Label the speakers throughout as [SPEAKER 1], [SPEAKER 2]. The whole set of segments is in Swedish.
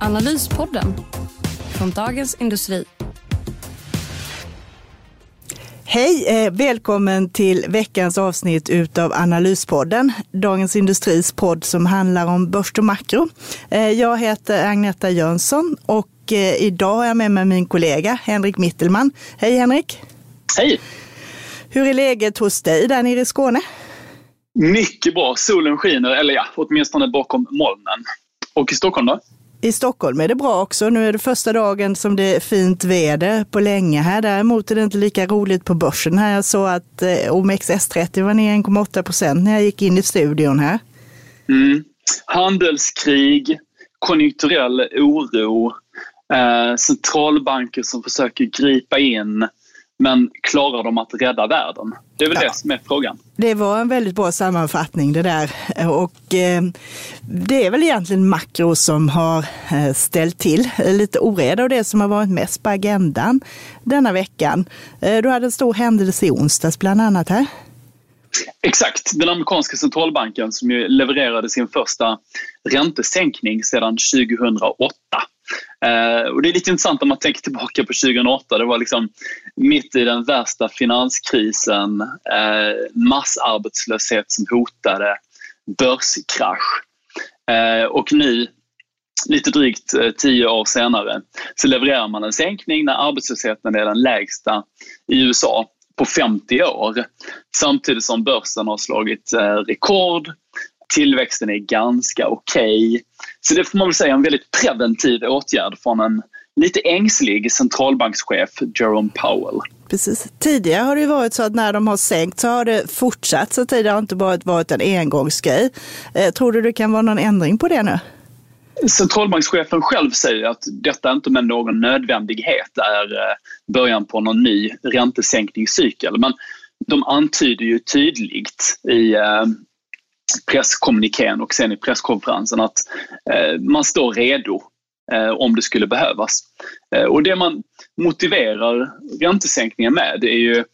[SPEAKER 1] Analyspodden från Dagens Industri.
[SPEAKER 2] Hej! Eh, välkommen till veckans avsnitt utav Analyspodden, Dagens Industris podd som handlar om börs och makro. Eh, jag heter Agneta Jönsson och eh, idag har jag med mig min kollega Henrik Mittelman. Hej Henrik!
[SPEAKER 3] Hej!
[SPEAKER 2] Hur är läget hos dig där nere i Skåne?
[SPEAKER 3] Mycket bra. Solen skiner, eller ja, åtminstone bakom molnen. Och i Stockholm då?
[SPEAKER 2] I Stockholm är det bra också. Nu är det första dagen som det är fint väder på länge här. Däremot är det inte lika roligt på börsen här. Jag såg att eh, OMXS30 var ner 1,8 procent när jag gick in i studion här.
[SPEAKER 3] Mm. Handelskrig, konjunkturell oro, eh, centralbanker som försöker gripa in men klarar de att rädda världen? Det är väl ja. det som är frågan.
[SPEAKER 2] Det var en väldigt bra sammanfattning det där. Och eh, det är väl egentligen makro som har eh, ställt till lite oreda och det som har varit mest på agendan denna veckan. Eh, du hade en stor händelse i onsdags bland annat här.
[SPEAKER 3] Exakt. Den amerikanska centralbanken som ju levererade sin första räntesänkning sedan 2008 Eh, och det är lite intressant om man tänker tillbaka på 2008. Det var liksom mitt i den värsta finanskrisen, eh, massarbetslöshet som hotade, börskrasch. Eh, och nu, lite drygt eh, tio år senare, så levererar man en sänkning när arbetslösheten är den lägsta i USA på 50 år. Samtidigt som börsen har slagit rekord tillväxten är ganska okej. Okay. Så det får man väl säga är en väldigt preventiv åtgärd från en lite ängslig centralbankschef, Jerome Powell.
[SPEAKER 2] Precis. Tidigare har det varit så att när de har sänkt så har det fortsatt, så tidigare har inte bara varit en engångsgrej. Eh, tror du det kan vara någon ändring på det nu?
[SPEAKER 3] Centralbankschefen själv säger att detta inte med någon nödvändighet är eh, början på någon ny räntesänkningscykel. Men de antyder ju tydligt i eh, presskommunikén och sen i presskonferensen att man står redo Eh, om det skulle behövas. Eh, och det man motiverar räntesänkningen med är ju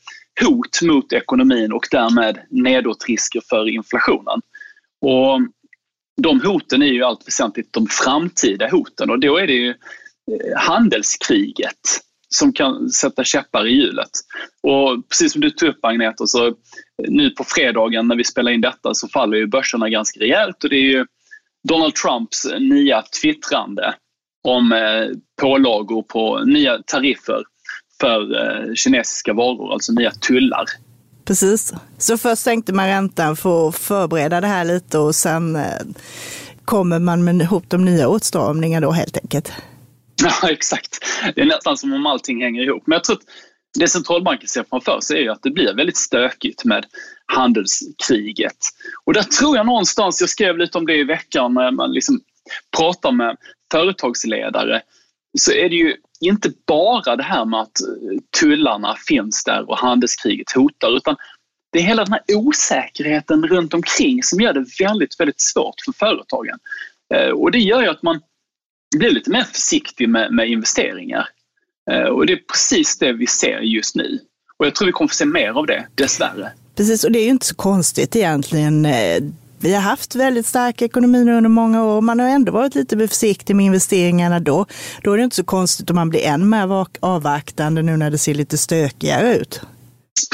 [SPEAKER 3] hot mot ekonomin och därmed nedåtrisker för inflationen. Och de hoten är ju allt väsentligt de framtida hoten och då är det ju eh, handelskriget som kan sätta käppar i hjulet. Och precis som du tog upp Agneta, så eh, nu på fredagen när vi spelar in detta så faller ju börserna ganska rejält och det är ju Donald Trumps nya twittrande om eh, pålagor på nya tariffer för eh, kinesiska varor, alltså nya tullar.
[SPEAKER 2] Precis. Så först sänkte man räntan för att förbereda det här lite och sen eh, kommer man med ihop de nya åtstramningarna då helt enkelt.
[SPEAKER 3] Ja, exakt. Det är nästan som om allting hänger ihop. Men jag tror att det centralbanken ser framför sig är att det blir väldigt stökigt med handelskriget. Och där tror jag någonstans, jag skrev lite om det i veckan när man liksom pratar med företagsledare, så är det ju inte bara det här med att eh, tullarna finns där och handelskriget hotar, utan det är hela den här osäkerheten runt omkring som gör det väldigt, väldigt svårt för företagen. Eh, och det gör ju att man blir lite mer försiktig med, med investeringar. Eh, och det är precis det vi ser just nu. Och jag tror vi kommer få se mer av det, dessvärre.
[SPEAKER 2] Precis, och det är ju inte så konstigt egentligen. Vi har haft väldigt stark ekonomi under många år. Man har ändå varit lite försiktig med investeringarna då. Då är det inte så konstigt om man blir än mer avvaktande nu när det ser lite stökigare ut.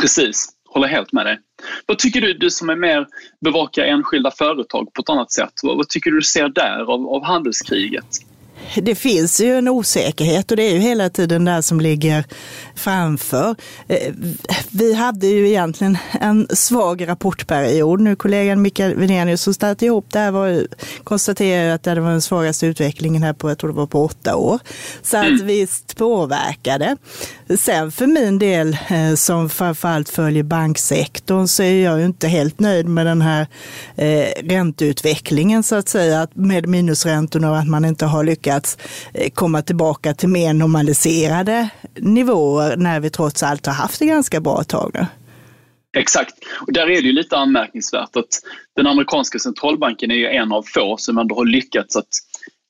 [SPEAKER 3] Precis, håller helt med dig. Vad tycker du, du som är mer bevakar enskilda företag på ett annat sätt? Vad, vad tycker du ser där av, av handelskriget?
[SPEAKER 2] Det finns ju en osäkerhet och det är ju hela tiden det som ligger framför. Eh, vi hade ju egentligen en svag rapportperiod. Nu kollegan Mikael Vinenius som startade ihop det här var, konstaterade att det var den svagaste utvecklingen här på, jag tror det var på åtta år. Så att mm. visst påverkade. Sen för min del eh, som framförallt följer banksektorn så är jag ju inte helt nöjd med den här eh, ränteutvecklingen så att säga, med minusräntorna och att man inte har lyckats eh, komma tillbaka till mer normaliserade nivåer när vi trots allt har haft det ganska bra ett tag nu.
[SPEAKER 3] Exakt. Och där är det ju lite anmärkningsvärt att den amerikanska centralbanken är ju en av få som ändå har lyckats att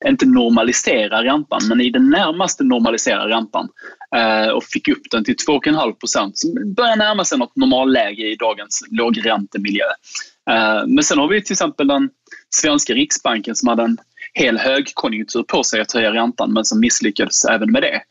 [SPEAKER 3] inte normalisera räntan, men i det närmaste normalisera räntan eh, och fick upp den till 2,5 procent som börjar närma sig något normalläge i dagens lågräntemiljö. Eh, men sen har vi till exempel den svenska riksbanken som hade en hel högkonjunktur på sig att höja räntan men som misslyckades även med det.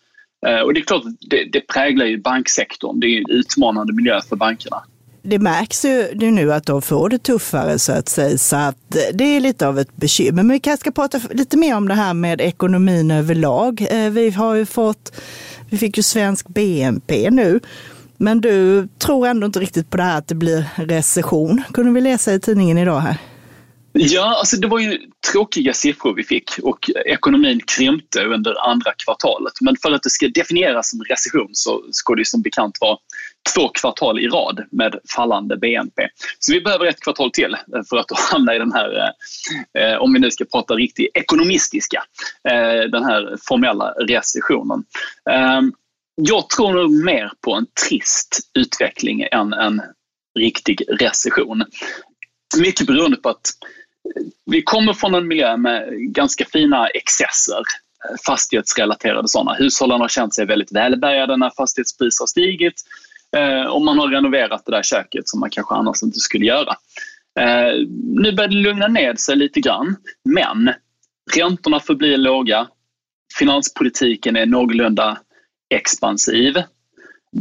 [SPEAKER 3] Eh, och det är klart det, det präglar ju banksektorn. Det är en utmanande miljö för bankerna
[SPEAKER 2] det märks ju nu att de får det tuffare så att säga, så att det är lite av ett bekymmer. Men vi kanske ska prata lite mer om det här med ekonomin överlag. Eh, vi har ju fått, vi fick ju svensk BNP nu, men du tror ändå inte riktigt på det här att det blir recession, kunde vi läsa i tidningen idag här.
[SPEAKER 3] Ja, alltså det var ju tråkiga siffror vi fick och ekonomin krympte under andra kvartalet. Men för att det ska definieras som recession så ska det som bekant vara två kvartal i rad med fallande BNP. Så vi behöver ett kvartal till för att hamna i den här, eh, om vi nu ska prata riktigt ekonomistiska, eh, den här formella recessionen. Eh, jag tror nog mer på en trist utveckling än en riktig recession. Mycket beroende på att vi kommer från en miljö med ganska fina excesser eh, fastighetsrelaterade sådana. Hushållen har känt sig väldigt välbärgade när fastighetspriser har stigit eh, och man har renoverat det där köket som man kanske annars inte skulle göra. Eh, nu börjar det lugna ner sig lite grann, men räntorna förblir låga. Finanspolitiken är någorlunda expansiv.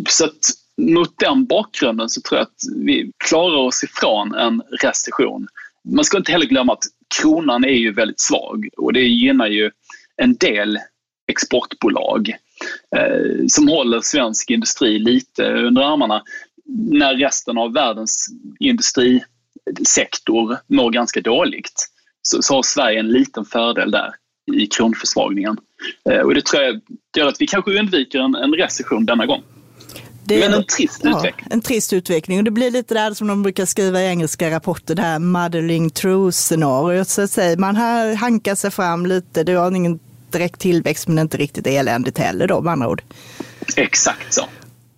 [SPEAKER 3] Så att mot den bakgrunden så tror jag att vi klarar oss ifrån en recession man ska inte heller glömma att kronan är ju väldigt svag och det gynnar ju en del exportbolag eh, som håller svensk industri lite under armarna när resten av världens industrisektor mår ganska dåligt. Så, så har Sverige en liten fördel där i kronförsvagningen. Eh, och det tror jag gör att vi kanske undviker en, en recession denna gång. Är en trist ja, utveckling.
[SPEAKER 2] En trist utveckling. Och det blir lite där som de brukar skriva i engelska rapporter, det här muddling true-scenariot. Så att säga. Man här hankar sig fram lite, det har ingen direkt tillväxt men inte riktigt eländigt heller då med andra ord.
[SPEAKER 3] Exakt så.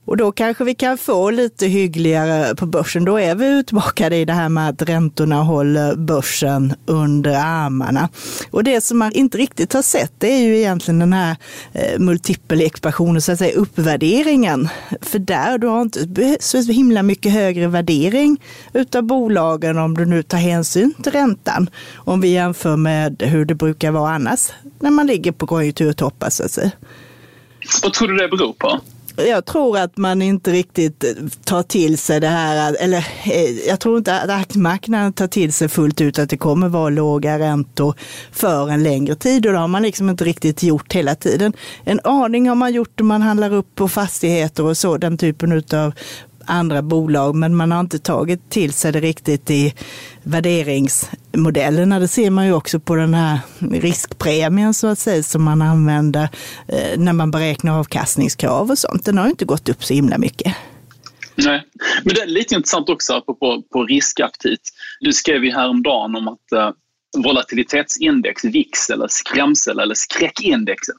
[SPEAKER 2] Och då kanske vi kan få lite hyggligare på börsen. Då är vi utbakade i det här med att räntorna håller börsen under armarna. Och det som man inte riktigt har sett det är ju egentligen den här eh, multipelekvationen, så att säga uppvärderingen. För där du har inte så himla mycket högre värdering utav bolagen om du nu tar hänsyn till räntan. Om vi jämför med hur det brukar vara annars när man ligger på konjunkturtoppar så att säga.
[SPEAKER 3] Vad tror du det beror på?
[SPEAKER 2] Jag tror att man inte riktigt tar till sig det här, eller eh, jag tror inte att aktiemarknaden tar till sig fullt ut att det kommer vara låga räntor för en längre tid och det har man liksom inte riktigt gjort hela tiden. En aning har man gjort om man handlar upp på fastigheter och så, den typen av andra bolag, men man har inte tagit till sig det riktigt i värderingsmodellerna. Det ser man ju också på den här riskpremien så att säga som man använder eh, när man beräknar avkastningskrav och sånt. Den har ju inte gått upp så himla mycket.
[SPEAKER 3] Nej, men det är lite intressant också apropå på riskaptit. Du skrev ju häromdagen om att eh, volatilitetsindex, VIX eller skrämsel eller skräckindexet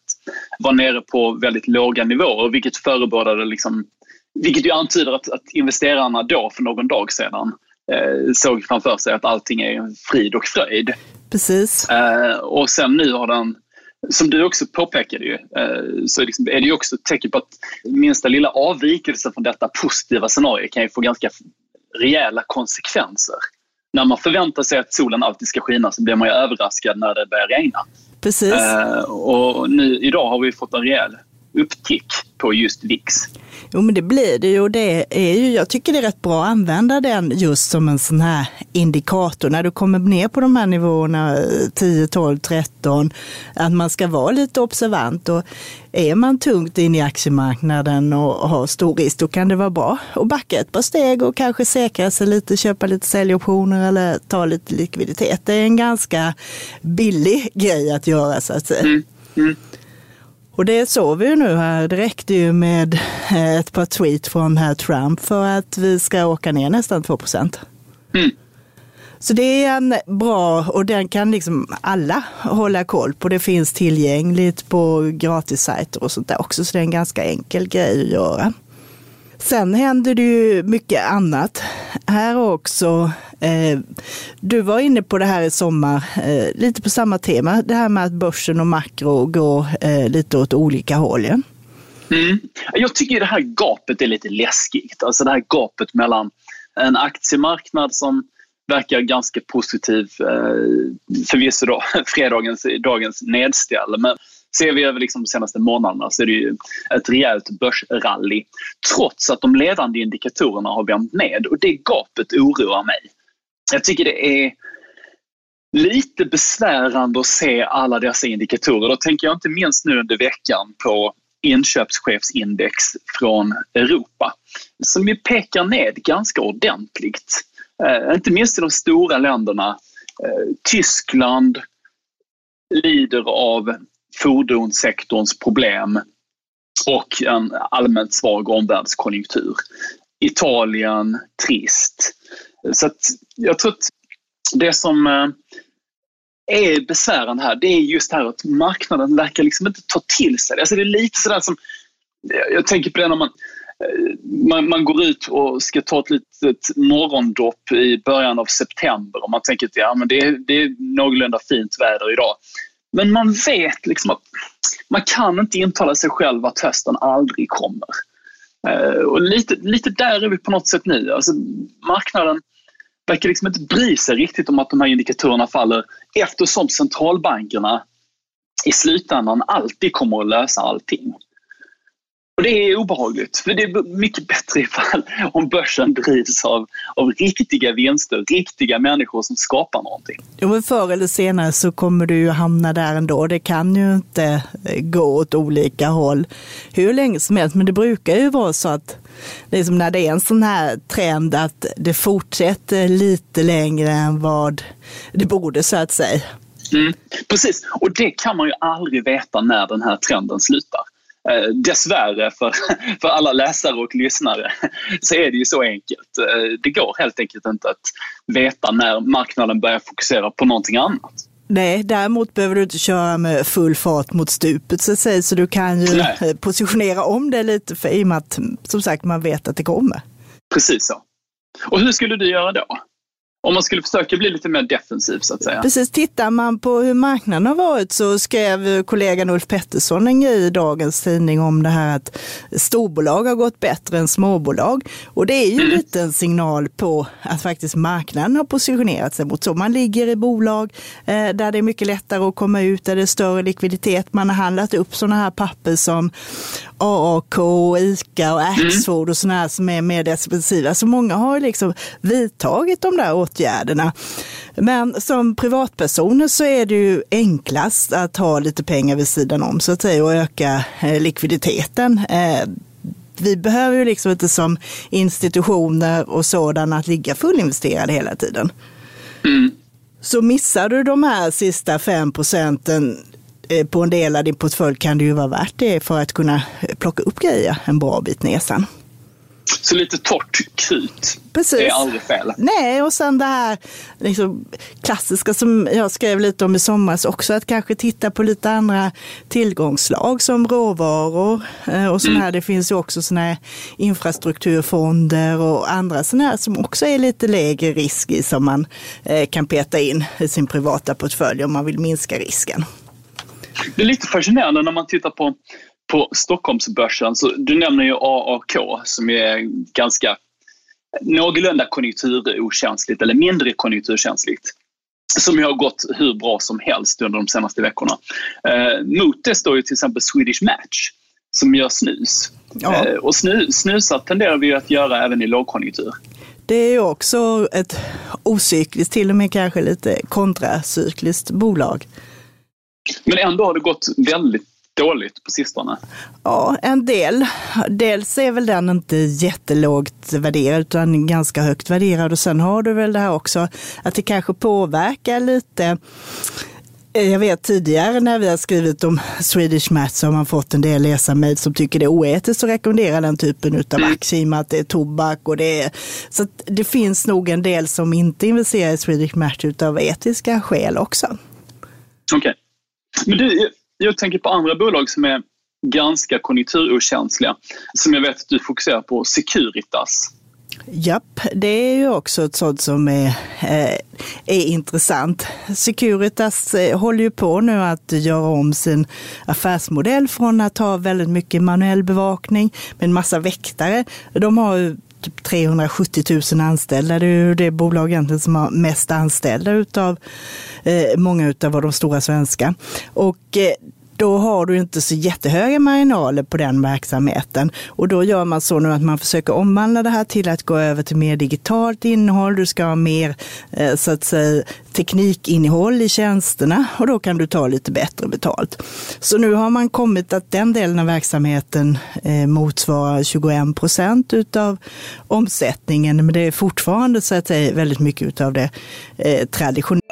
[SPEAKER 3] var nere på väldigt låga nivåer vilket förebådade liksom vilket ju antyder att, att investerarna då för någon dag sedan eh, såg framför sig att allting är frid och fröjd.
[SPEAKER 2] Precis.
[SPEAKER 3] Eh, och sen nu har den, som du också påpekade, ju, eh, så liksom, är det ju också ett tecken på att minsta lilla avvikelse från detta positiva scenario kan ju få ganska rejäla konsekvenser. När man förväntar sig att solen alltid ska skina så blir man ju överraskad när det börjar regna.
[SPEAKER 2] Precis.
[SPEAKER 3] Eh, och nu, idag har vi fått en rejäl upptick på just VIX.
[SPEAKER 2] Jo men det blir det ju och det är ju, jag tycker det är rätt bra att använda den just som en sån här indikator när du kommer ner på de här nivåerna 10, 12, 13, att man ska vara lite observant och är man tungt in i aktiemarknaden och har stor risk, då kan det vara bra att backa ett par steg och kanske säkra sig lite, köpa lite säljoptioner eller ta lite likviditet. Det är en ganska billig grej att göra så att säga. Mm. Mm. Och det såg vi ju nu här. Det räckte ju med eh, ett par tweet från herr Trump för att vi ska åka ner nästan 2 procent. Mm. Så det är en bra, och den kan liksom alla hålla koll på. Det finns tillgängligt på gratissajter och sånt där också, så det är en ganska enkel grej att göra. Sen händer det ju mycket annat här också. Eh, du var inne på det här i sommar, eh, lite på samma tema, det här med att börsen och makro går eh, lite åt olika håll. Ja?
[SPEAKER 3] Mm. Jag tycker det här gapet är lite läskigt. Alltså det här gapet mellan en aktiemarknad som verkar ganska positiv, eh, förvisso då fredagens dagens nedställ, men ser vi över liksom de senaste månaderna så är det ju ett rejält börsrally. Trots att de ledande indikatorerna har vänt ned och det gapet oroar mig. Jag tycker det är lite besvärande att se alla dessa indikatorer. Då tänker jag inte minst nu under veckan på inköpschefsindex från Europa som ju pekar ned ganska ordentligt. Eh, inte minst i de stora länderna. Eh, Tyskland lider av fordonssektorns problem och en allmänt svag omvärldskonjunktur. Italien, trist. Så att jag tror att det som eh, är besvärande här, det är just det här att marknaden verkar liksom inte ta till sig det. Alltså det är lite sådär som, jag tänker på det när man, eh, man, man går ut och ska ta ett litet morgondopp i början av september och man tänker att ja, men det, är, det är någorlunda fint väder idag. Men man vet liksom att man kan inte intala sig själv att hösten aldrig kommer. Eh, och lite, lite där är vi på något sätt nu. Alltså, marknaden verkar liksom inte bry sig riktigt om att de här indikatorerna faller eftersom centralbankerna i slutändan alltid kommer att lösa allting. Och det är obehagligt, för det är mycket bättre ifall om börsen drivs av, av riktiga vinster, riktiga människor som skapar någonting.
[SPEAKER 2] Jo, men förr eller senare så kommer du ju hamna där ändå. Det kan ju inte eh, gå åt olika håll hur länge som helst, men det brukar ju vara så att liksom när det är en sån här trend att det fortsätter lite längre än vad det borde så att säga.
[SPEAKER 3] Mm, precis, och det kan man ju aldrig veta när den här trenden slutar. Eh, dessvärre för, för alla läsare och lyssnare så är det ju så enkelt. Eh, det går helt enkelt inte att veta när marknaden börjar fokusera på någonting annat.
[SPEAKER 2] Nej, däremot behöver du inte köra med full fart mot stupet så att säga, så du kan ju Nej. Positionera om det lite för i och med att som sagt man vet att det kommer.
[SPEAKER 3] Precis så. Och hur skulle du göra då? Om man skulle försöka bli lite mer defensiv så att säga.
[SPEAKER 2] Precis, tittar man på hur marknaden har varit så skrev kollegan Ulf Pettersson en grej i dagens tidning om det här att storbolag har gått bättre än småbolag. Och det är ju mm. lite en signal på att faktiskt marknaden har positionerat sig mot så. Man ligger i bolag eh, där det är mycket lättare att komma ut, där det är större likviditet. Man har handlat upp sådana här papper som AAK, ICA och Axfood och sådana här som är mer defensiva. Så många har liksom vidtagit de där åtgärderna. Men som privatpersoner så är det ju enklast att ha lite pengar vid sidan om så att säga och öka eh, likviditeten. Eh, vi behöver ju liksom inte som institutioner och sådana att ligga fullinvesterade hela tiden. Mm. Så missar du de här sista fem procenten eh, på en del av din portfölj kan det ju vara värt det för att kunna plocka upp grejer en bra bit ner sen.
[SPEAKER 3] Så lite torrt krut
[SPEAKER 2] Precis.
[SPEAKER 3] är aldrig fel.
[SPEAKER 2] Nej, och sen det här liksom, klassiska som jag skrev lite om i somras också, att kanske titta på lite andra tillgångslag som råvaror eh, och sådana mm. här. Det finns ju också sådana här infrastrukturfonder och andra sådana här som också är lite lägre risk i som man eh, kan peta in i sin privata portfölj om man vill minska risken.
[SPEAKER 3] Det är lite fascinerande när man tittar på på Stockholmsbörsen, så du nämner ju AAK som är ganska någorlunda konjunkturokänsligt eller mindre konjunkturkänsligt som ju har gått hur bra som helst under de senaste veckorna. Eh, mot det står ju till exempel Swedish Match som gör snus. Ja. Eh, och snu, snusar tenderar vi att göra även i lågkonjunktur.
[SPEAKER 2] Det är ju också ett ocykliskt, till och med kanske lite kontracykliskt bolag.
[SPEAKER 3] Men ändå har det gått väldigt dåligt på sistone?
[SPEAKER 2] Ja, en del. Dels är väl den inte jättelågt värderad utan ganska högt värderad och sen har du väl det här också att det kanske påverkar lite Jag vet tidigare när vi har skrivit om Swedish Match så har man fått en del läsarmejl som tycker det är oetiskt att rekommendera den typen av mm. aktier i och med att det är tobak och det är... Så det finns nog en del som inte investerar i Swedish Match utav etiska skäl också.
[SPEAKER 3] Okej. Okay. Men du, jag tänker på andra bolag som är ganska konjunkturokänsliga, som jag vet att du fokuserar på, Securitas.
[SPEAKER 2] Japp, det är ju också ett sånt som är, eh, är intressant. Securitas eh, håller ju på nu att göra om sin affärsmodell från att ha väldigt mycket manuell bevakning med en massa väktare. De har ju typ 370 000 anställda. Det är ju det bolag egentligen som har mest anställda utav eh, många utav de stora svenska. Och eh, då har du inte så jättehöga marginaler på den verksamheten. Och då gör man så nu att man försöker omvandla det här till att gå över till mer digitalt innehåll. Du ska ha mer eh, så att säga, teknikinnehåll i tjänsterna och då kan du ta lite bättre betalt. Så nu har man kommit att den delen av verksamheten eh, motsvarar 21 procent utav omsättningen, men det är fortfarande så att säga väldigt mycket utav det eh, traditionella.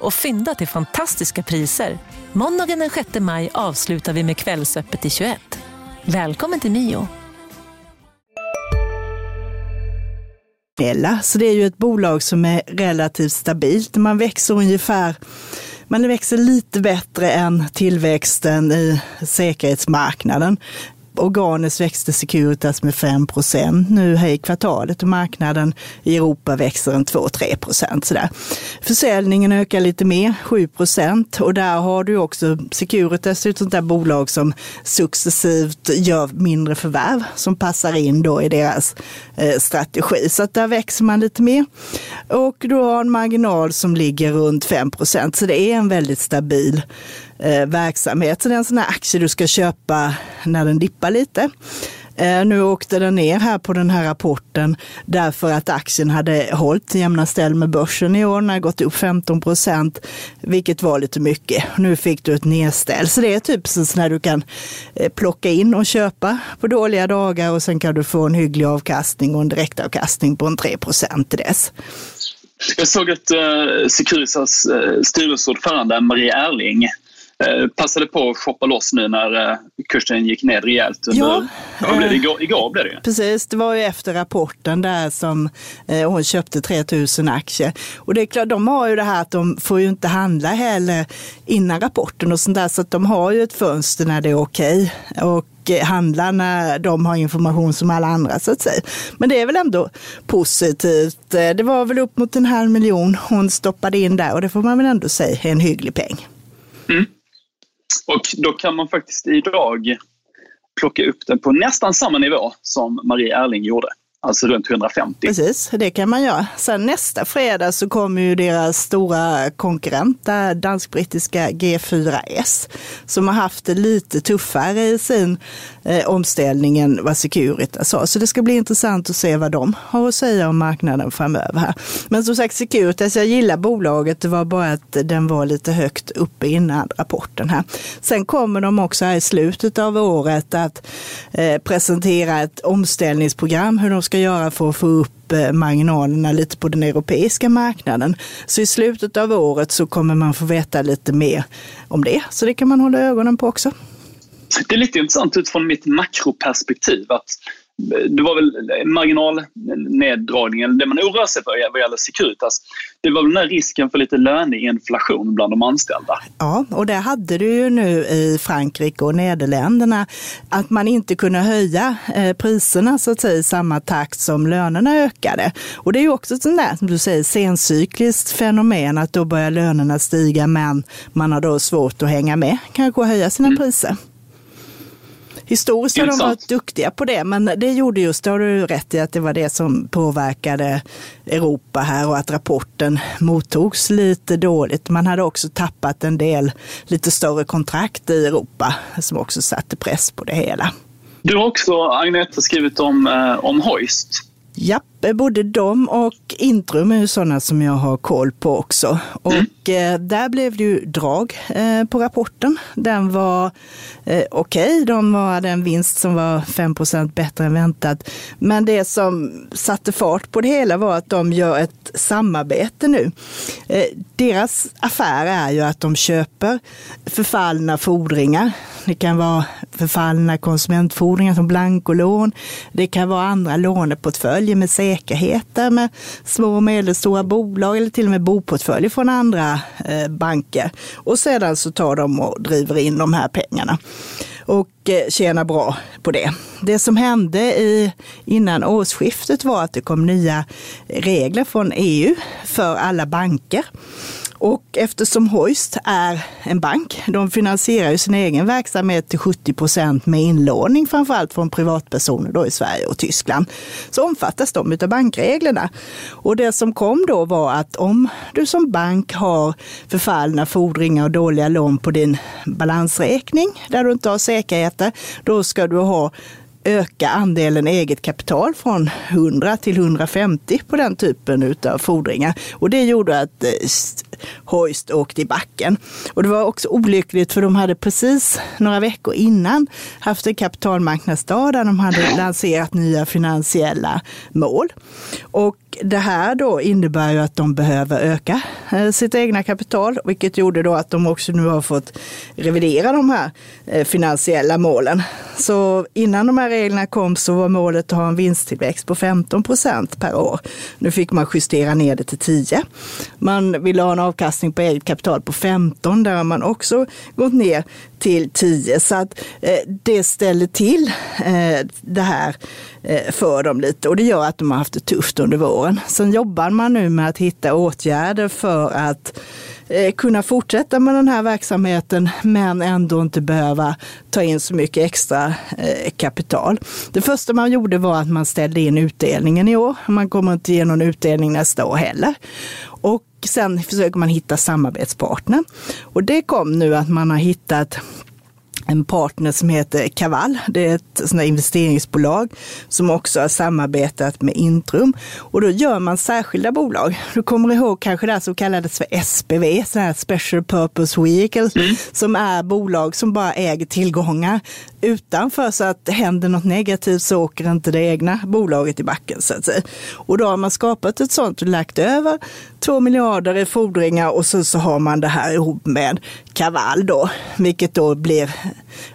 [SPEAKER 4] och fynda till fantastiska priser. Måndagen den 6 maj avslutar vi med Kvällsöppet i 21. Välkommen till Mio.
[SPEAKER 2] Så det är ju ett bolag som är relativt stabilt. Man växer ungefär man växer lite bättre än tillväxten i säkerhetsmarknaden organiskt växte Securitas med 5 procent nu här i kvartalet och marknaden i Europa växer en 2-3 procent. Försäljningen ökar lite mer, 7 procent och där har du också Securitas, ett sånt där bolag som successivt gör mindre förvärv som passar in då i deras eh, strategi. Så att där växer man lite mer. Och du har en marginal som ligger runt 5 procent. så det är en väldigt stabil eh, verksamhet. Så det är en sån här aktie du ska köpa när den dippar lite. Eh, nu åkte den ner här på den här rapporten därför att aktien hade hållit jämna ställ med börsen i år. Den har gått upp 15 procent, vilket var lite mycket. Nu fick du ett nedställ. Så det är typ när du kan eh, plocka in och köpa på dåliga dagar och sen kan du få en hygglig avkastning och en direktavkastning på en 3 procent till dess.
[SPEAKER 3] Jag såg att uh, Securitas uh, styrelseordförande Marie Erling passade på att shoppa loss nu när eh, kursen gick ner rejält. Ja, ja, blev det? Igår, igår blev det
[SPEAKER 2] Precis, det var ju efter rapporten där som eh, hon köpte 3000 aktier. Och det är klart, de har ju det här att de får ju inte handla heller innan rapporten och sånt där, så att de har ju ett fönster när det är okej. Okay. Och handla när de har information som alla andra så att säga. Men det är väl ändå positivt. Det var väl upp mot en halv miljon hon stoppade in där och det får man väl ändå säga är en hygglig peng.
[SPEAKER 3] Mm. Och då kan man faktiskt idag plocka upp den på nästan samma nivå som Marie Erling gjorde. Alltså runt 150.
[SPEAKER 2] Precis, det kan man göra. Sen nästa fredag så kommer ju deras stora konkurrent, dansk-brittiska G4S, som har haft det lite tuffare i sin eh, omställningen vad Securitas sa. Så det ska bli intressant att se vad de har att säga om marknaden framöver. här. Men som sagt, Securitas, jag gillar bolaget. Det var bara att den var lite högt uppe innan rapporten här. Sen kommer de också här i slutet av året att eh, presentera ett omställningsprogram, hur de ska göra för att få upp eh, marginalerna lite på den europeiska marknaden. Så i slutet av året så kommer man få veta lite mer om det. Så det kan man hålla ögonen på också.
[SPEAKER 3] Det är lite intressant utifrån mitt makroperspektiv att det var väl marginalneddragningen, det man oroar sig för vad gäller Securitas. Det var väl den här risken för lite löneinflation bland de anställda.
[SPEAKER 2] Ja, och det hade du ju nu i Frankrike och Nederländerna, att man inte kunde höja eh, priserna så att säga i samma takt som lönerna ökade. Och det är ju också ett sånt där, som du säger, sencykliskt fenomen att då börjar lönerna stiga men man har då svårt att hänga med, kanske höja sina mm. priser. Historiskt har de varit duktiga på det, men det gjorde just, det har du rätt i, att det var det som påverkade Europa här och att rapporten mottogs lite dåligt. Man hade också tappat en del lite större kontrakt i Europa som också satte press på det hela.
[SPEAKER 3] Du har också, Agneta, skrivit om, eh, om Hoist.
[SPEAKER 2] Japp, både de och Intrum är sådana som jag har koll på också. Mm. Och eh, där blev det ju drag eh, på rapporten. Den var eh, okej, okay. de hade en vinst som var 5% bättre än väntat. Men det som satte fart på det hela var att de gör ett samarbete nu. Deras affär är ju att de köper förfallna fordringar det kan vara förfallna konsumentfordringar som blankolån. Det kan vara andra låneportföljer med säkerheter med små och medelstora bolag eller till och med boportföljer från andra eh, banker. Och sedan så tar de och driver in de här pengarna och eh, tjänar bra på det. Det som hände i, innan årsskiftet var att det kom nya regler från EU för alla banker. Och eftersom Hoist är en bank, de finansierar ju sin egen verksamhet till 70 procent med inlåning, framförallt från privatpersoner då i Sverige och Tyskland, så omfattas de av bankreglerna. Och det som kom då var att om du som bank har förfallna fordringar och dåliga lån på din balansräkning, där du inte har säkerheter, då ska du ha öka andelen eget kapital från 100 till 150 på den typen av fordringar. Och det gjorde att eh, Hoist åkte i backen. Och det var också olyckligt för de hade precis några veckor innan haft en kapitalmarknadsdag där de hade lanserat nya finansiella mål. Och det här då innebär ju att de behöver öka eh, sitt egna kapital, vilket gjorde då att de också nu har fått revidera de här eh, finansiella målen. Så innan de här reglerna kom så var målet att ha en vinsttillväxt på 15 procent per år. Nu fick man justera ner det till 10. Man ville ha en avkastning på eget kapital på 15, där har man också gått ner till 10. Så att eh, det ställer till eh, det här eh, för dem lite och det gör att de har haft det tufft under våren. Sen jobbar man nu med att hitta åtgärder för att eh, kunna fortsätta med den här verksamheten men ändå inte behöva ta in så mycket extra eh, kapital. Det första man gjorde var att man ställde in utdelningen i år. Man kommer inte ge någon utdelning nästa år heller. Och sen försöker man hitta samarbetspartner. Och det kom nu att man har hittat en partner som heter Kaval. Det är ett sånt investeringsbolag som också har samarbetat med Intrum. Och då gör man särskilda bolag. Du kommer ihåg kanske det som kallades för SPV, sådana här Special Purpose Vehicles, mm. som är bolag som bara äger tillgångar utanför så att händer något negativt så åker inte det egna bolaget i backen så att säga. Och då har man skapat ett sånt och lagt över två miljarder i fordringar och så, så har man det här ihop med Kaval då, vilket då blir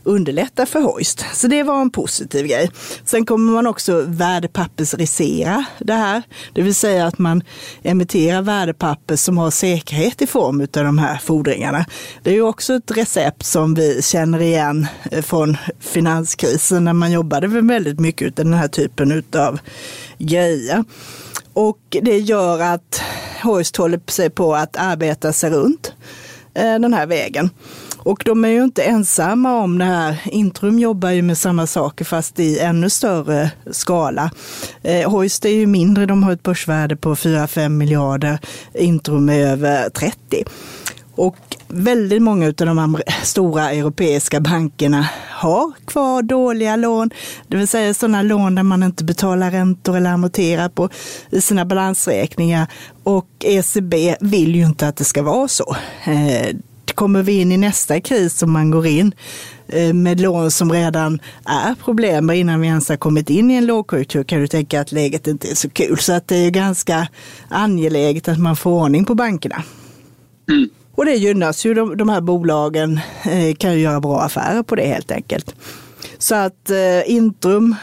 [SPEAKER 2] underlättar för Hoist. Så det var en positiv grej. Sen kommer man också värdepappersrisera det här, det vill säga att man emitterar värdepapper som har säkerhet i form av de här fordringarna. Det är ju också ett recept som vi känner igen eh, från finanskrisen när man jobbade med väldigt mycket av den här typen av grejer. Och det gör att Hoist håller sig på att arbeta sig runt eh, den här vägen. Och de är ju inte ensamma om det här. Intrum jobbar ju med samma saker fast i ännu större skala. Eh, Hoist är ju mindre, de har ett börsvärde på 4-5 miljarder. Intrum är över 30. Och väldigt många av de stora europeiska bankerna har kvar dåliga lån, det vill säga sådana lån där man inte betalar räntor eller amorterar på i sina balansräkningar. Och ECB vill ju inte att det ska vara så. Eh, kommer vi in i nästa kris som man går in eh, med lån som redan är problem innan vi ens har kommit in i en lågkonjunktur kan du tänka att läget inte är så kul. Så att det är ganska angeläget att man får ordning på bankerna. Mm. Och det gynnas ju, de, de här bolagen eh, kan ju göra bra affärer på det helt enkelt. Så att eh, Intrum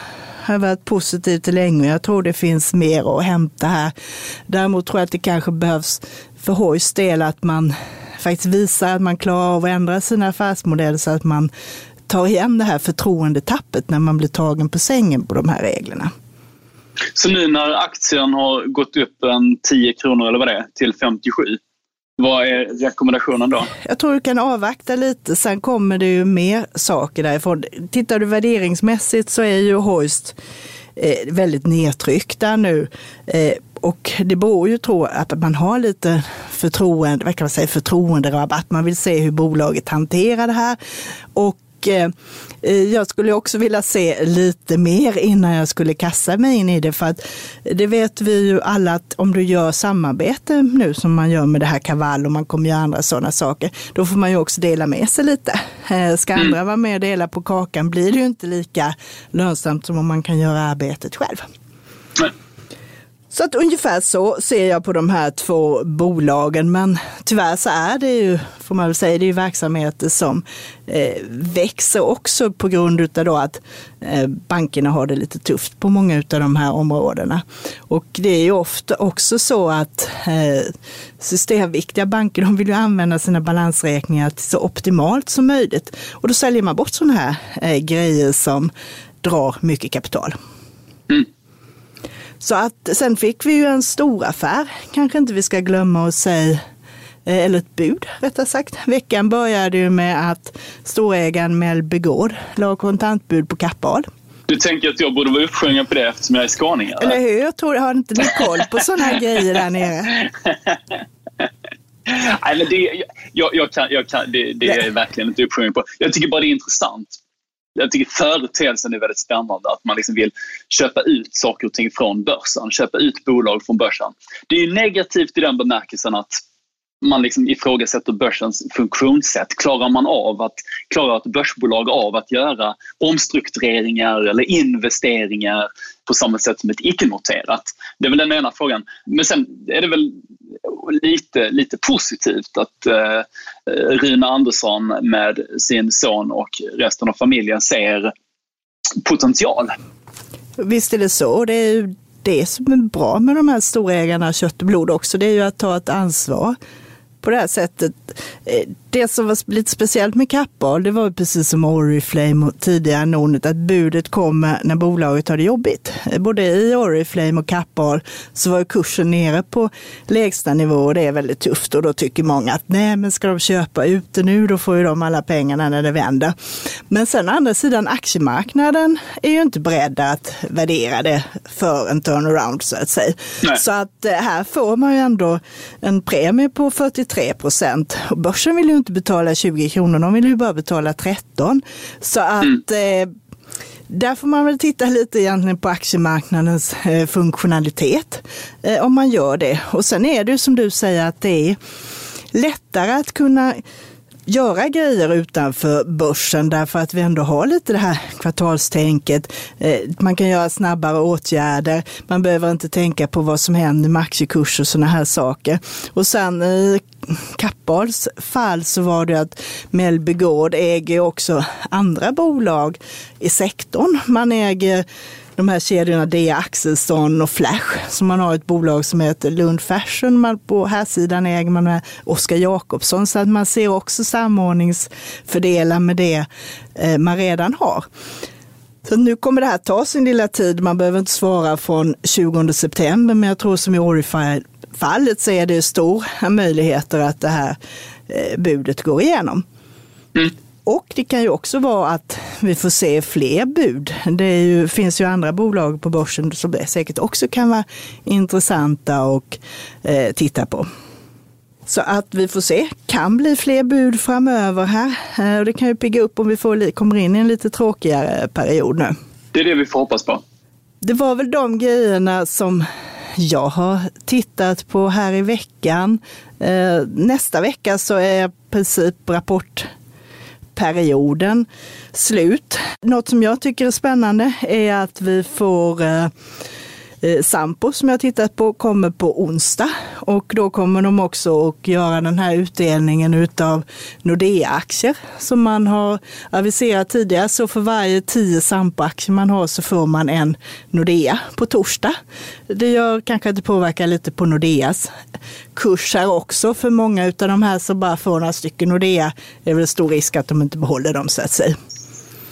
[SPEAKER 2] har varit positivt länge. Jag tror det finns mer att hämta här. Däremot tror jag att det kanske behövs för Hoys del att man faktiskt visar att man klarar av att ändra sina affärsmodeller så att man tar igen det här förtroendetappet när man blir tagen på sängen på de här reglerna.
[SPEAKER 3] Så nu när aktien har gått upp en 10 kronor eller vad det är till 57, vad är rekommendationen då?
[SPEAKER 2] Jag tror du kan avvakta lite, sen kommer det ju mer saker därifrån. Tittar du värderingsmässigt så är ju Hoist eh, väldigt nedtryckta nu. Eh, och det beror ju på att man har lite förtroende, vad kan man säga, förtroenderabatt. Man vill se hur bolaget hanterar det här. Och Eh, jag skulle också vilja se lite mer innan jag skulle kasta mig in i det. För att det vet vi ju alla att om du gör samarbete nu som man gör med det här Kaval och man kommer göra andra sådana saker, då får man ju också dela med sig lite. Eh, ska andra mm. vara med och dela på kakan blir det ju inte lika lönsamt som om man kan göra arbetet själv. Så att ungefär så ser jag på de här två bolagen. Men tyvärr så är det ju, får man väl säga, det är ju verksamheter som eh, växer också på grund av att eh, bankerna har det lite tufft på många av de här områdena. Och det är ju ofta också så att eh, systemviktiga banker, de vill ju använda sina balansräkningar så optimalt som möjligt. Och då säljer man bort sådana här eh, grejer som drar mycket kapital. Mm. Så att sen fick vi ju en stor affär, kanske inte vi ska glömma att säga, eh, eller ett bud rättare sagt. Veckan började ju med att storägaren Mellby Gård la kontantbud på Kappahl.
[SPEAKER 3] Du tänker att jag borde vara uppsjungen på det eftersom jag är skåning?
[SPEAKER 2] Eller hur? Jag tror, har inte ni koll på sådana här grejer där nere?
[SPEAKER 3] Nej, men det, jag, jag kan, jag kan, det, det är verkligen inte uppsjungen på. Jag tycker bara det är intressant jag tycker företeelsen är väldigt spännande. Att man liksom vill köpa ut saker och ting från börsen. Köpa ut bolag från börsen. Det är negativt i den bemärkelsen att man liksom ifrågasätter börsens funktionssätt. Klarar man av att, klarar ett börsbolag av att göra omstruktureringar eller investeringar på samma sätt som ett icke-noterat? Det är väl den ena frågan. Men sen är det väl lite, lite positivt att eh, Rune Andersson med sin son och resten av familjen ser potential.
[SPEAKER 2] Visst är det så. Det är ju det som är bra med de här storägarna kött och blod också. Det är ju att ta ett ansvar på det här sättet. Eh, det som var lite speciellt med Kappahl, det var precis som Oriflame och tidigare Nordnet, att budet kommer när bolaget har det jobbigt. Både i Oriflame och Kappahl så var kursen nere på lägsta nivå och det är väldigt tufft och då tycker många att nej, men ska de köpa ute nu, då får ju de alla pengarna när det vänder. Men sen å andra sidan, aktiemarknaden är ju inte beredda att värdera det för en turnaround så att säga. Nej. Så att eh, här får man ju ändå en premie på 43 procent och börsen vill ju inte betala 20 kronor, de vill ju bara betala 13. Så att mm. eh, där får man väl titta lite egentligen på aktiemarknadens eh, funktionalitet eh, om man gör det. Och sen är det ju som du säger att det är lättare att kunna göra grejer utanför börsen därför att vi ändå har lite det här kvartalstänket. Eh, man kan göra snabbare åtgärder. Man behöver inte tänka på vad som händer med aktiekurser och sådana här saker. Och sen i Kappahls fall så var det att Mellby Gård äger också andra bolag i sektorn. Man äger de här kedjorna D. Axelsson och Flash. Så man har ett bolag som heter Lund Fashion. Man, på här sidan äger man med Oskar Jakobsson. Så att man ser också samordningsfördelar med det eh, man redan har. Så nu kommer det här ta sin lilla tid. Man behöver inte svara från 20 september, men jag tror som i Orify-fallet så är det stora möjligheter att det här eh, budet går igenom. Mm. Och det kan ju också vara att vi får se fler bud. Det ju, finns ju andra bolag på börsen som säkert också kan vara intressanta att eh, titta på. Så att vi får se, kan bli fler bud framöver här. Eh, och det kan ju pigga upp om vi får, kommer in i en lite tråkigare period nu.
[SPEAKER 3] Det är det vi får hoppas på.
[SPEAKER 2] Det var väl de grejerna som jag har tittat på här i veckan. Eh, nästa vecka så är i princip rapport perioden slut. Något som jag tycker är spännande är att vi får eh, eh, Sampo som jag tittat på kommer på onsdag och då kommer de också att göra den här utdelningen utav Nordea-aktier som man har aviserat tidigare. Så för varje tio Sampo-aktier man har så får man en Nordea på torsdag. Det gör kanske att det påverkar lite på Nordeas kurs här också. För många av de här som bara får några stycken Nordea är väl stor risk att de inte behåller dem så att säga.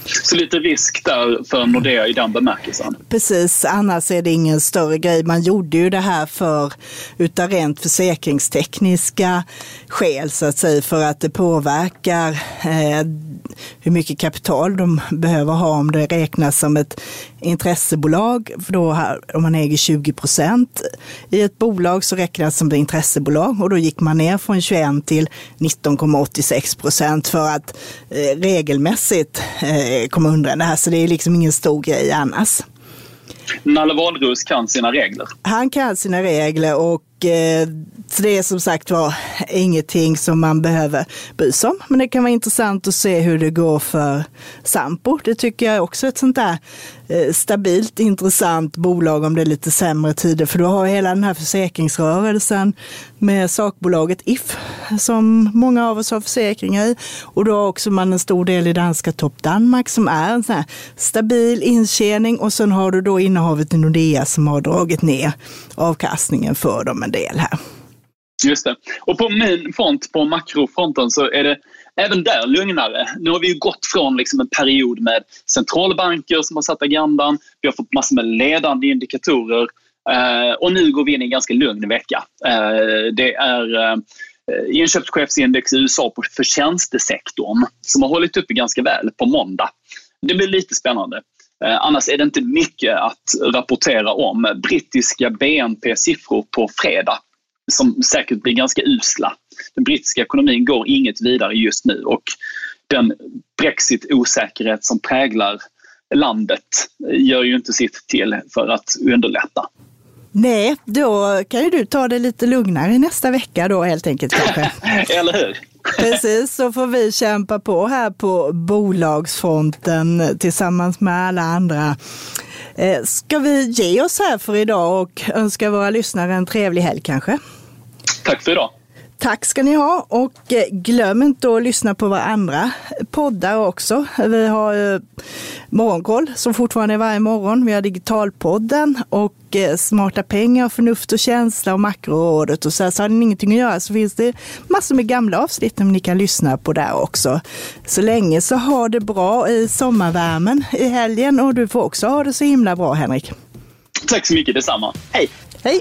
[SPEAKER 3] Så lite risk där för Nordea i den bemärkelsen.
[SPEAKER 2] Precis, annars är det ingen större grej. Man gjorde ju det här för utav rent försäkringstekniska skäl så att säga för att det påverkar eh, hur mycket kapital de behöver ha om det räknas som ett intressebolag. För då här, om man äger 20 procent i ett bolag så räknas det som ett intressebolag och då gick man ner från 21 till 19,86 procent för att eh, regelmässigt eh, komma undan det här. Så det är liksom ingen stor grej annars.
[SPEAKER 3] Nalle Wahlroos kan sina regler.
[SPEAKER 2] Han kan sina regler och Eh, så det är som sagt var ingenting som man behöver bry sig om. Men det kan vara intressant att se hur det går för Sampo. Det tycker jag också är ett sånt där eh, stabilt intressant bolag om det är lite sämre tider. För du har hela den här försäkringsrörelsen med sakbolaget If som många av oss har försäkringar i. Och då har också man en stor del i danska Top Danmark som är en sån här stabil intjäning och sen har du då innehavet i Nordea som har dragit ner avkastningen för dem en del här.
[SPEAKER 3] Just det. Och på min front, på makrofronten, så är det även där lugnare. Nu har vi ju gått från liksom en period med centralbanker som har satt agendan. Vi har fått massor med ledande indikatorer eh, och nu går vi in i en ganska lugn vecka. Eh, det är eh, inköpschefsindex i USA på för tjänstesektorn som har hållit uppe ganska väl på måndag. Det blir lite spännande. Eh, annars är det inte mycket att rapportera om. Brittiska BNP-siffror på fredag som säkert blir ganska usla. Den brittiska ekonomin går inget vidare just nu och den brexit-osäkerhet som präglar landet gör ju inte sitt till för att underlätta.
[SPEAKER 2] Nej, då kan ju du ta det lite lugnare nästa vecka då helt enkelt kanske.
[SPEAKER 3] Eller hur?
[SPEAKER 2] Precis, så får vi kämpa på här på bolagsfronten tillsammans med alla andra. Eh, ska vi ge oss här för idag och önska våra lyssnare en trevlig helg kanske?
[SPEAKER 3] Tack för idag.
[SPEAKER 2] Tack ska ni ha och eh, glöm inte att lyssna på våra andra poddar också. Vi har eh, Morgonkoll som fortfarande är varje morgon. Vi har Digitalpodden och eh, Smarta pengar, Förnuft och känsla och Makrorådet. Och så, här, så har ni ingenting att göra så finns det massor med gamla avsnitt som ni kan lyssna på där också. Så länge så ha det bra i sommarvärmen i helgen och du får också ha det så himla bra Henrik.
[SPEAKER 3] Tack så mycket, detsamma. Hej!
[SPEAKER 2] Hej!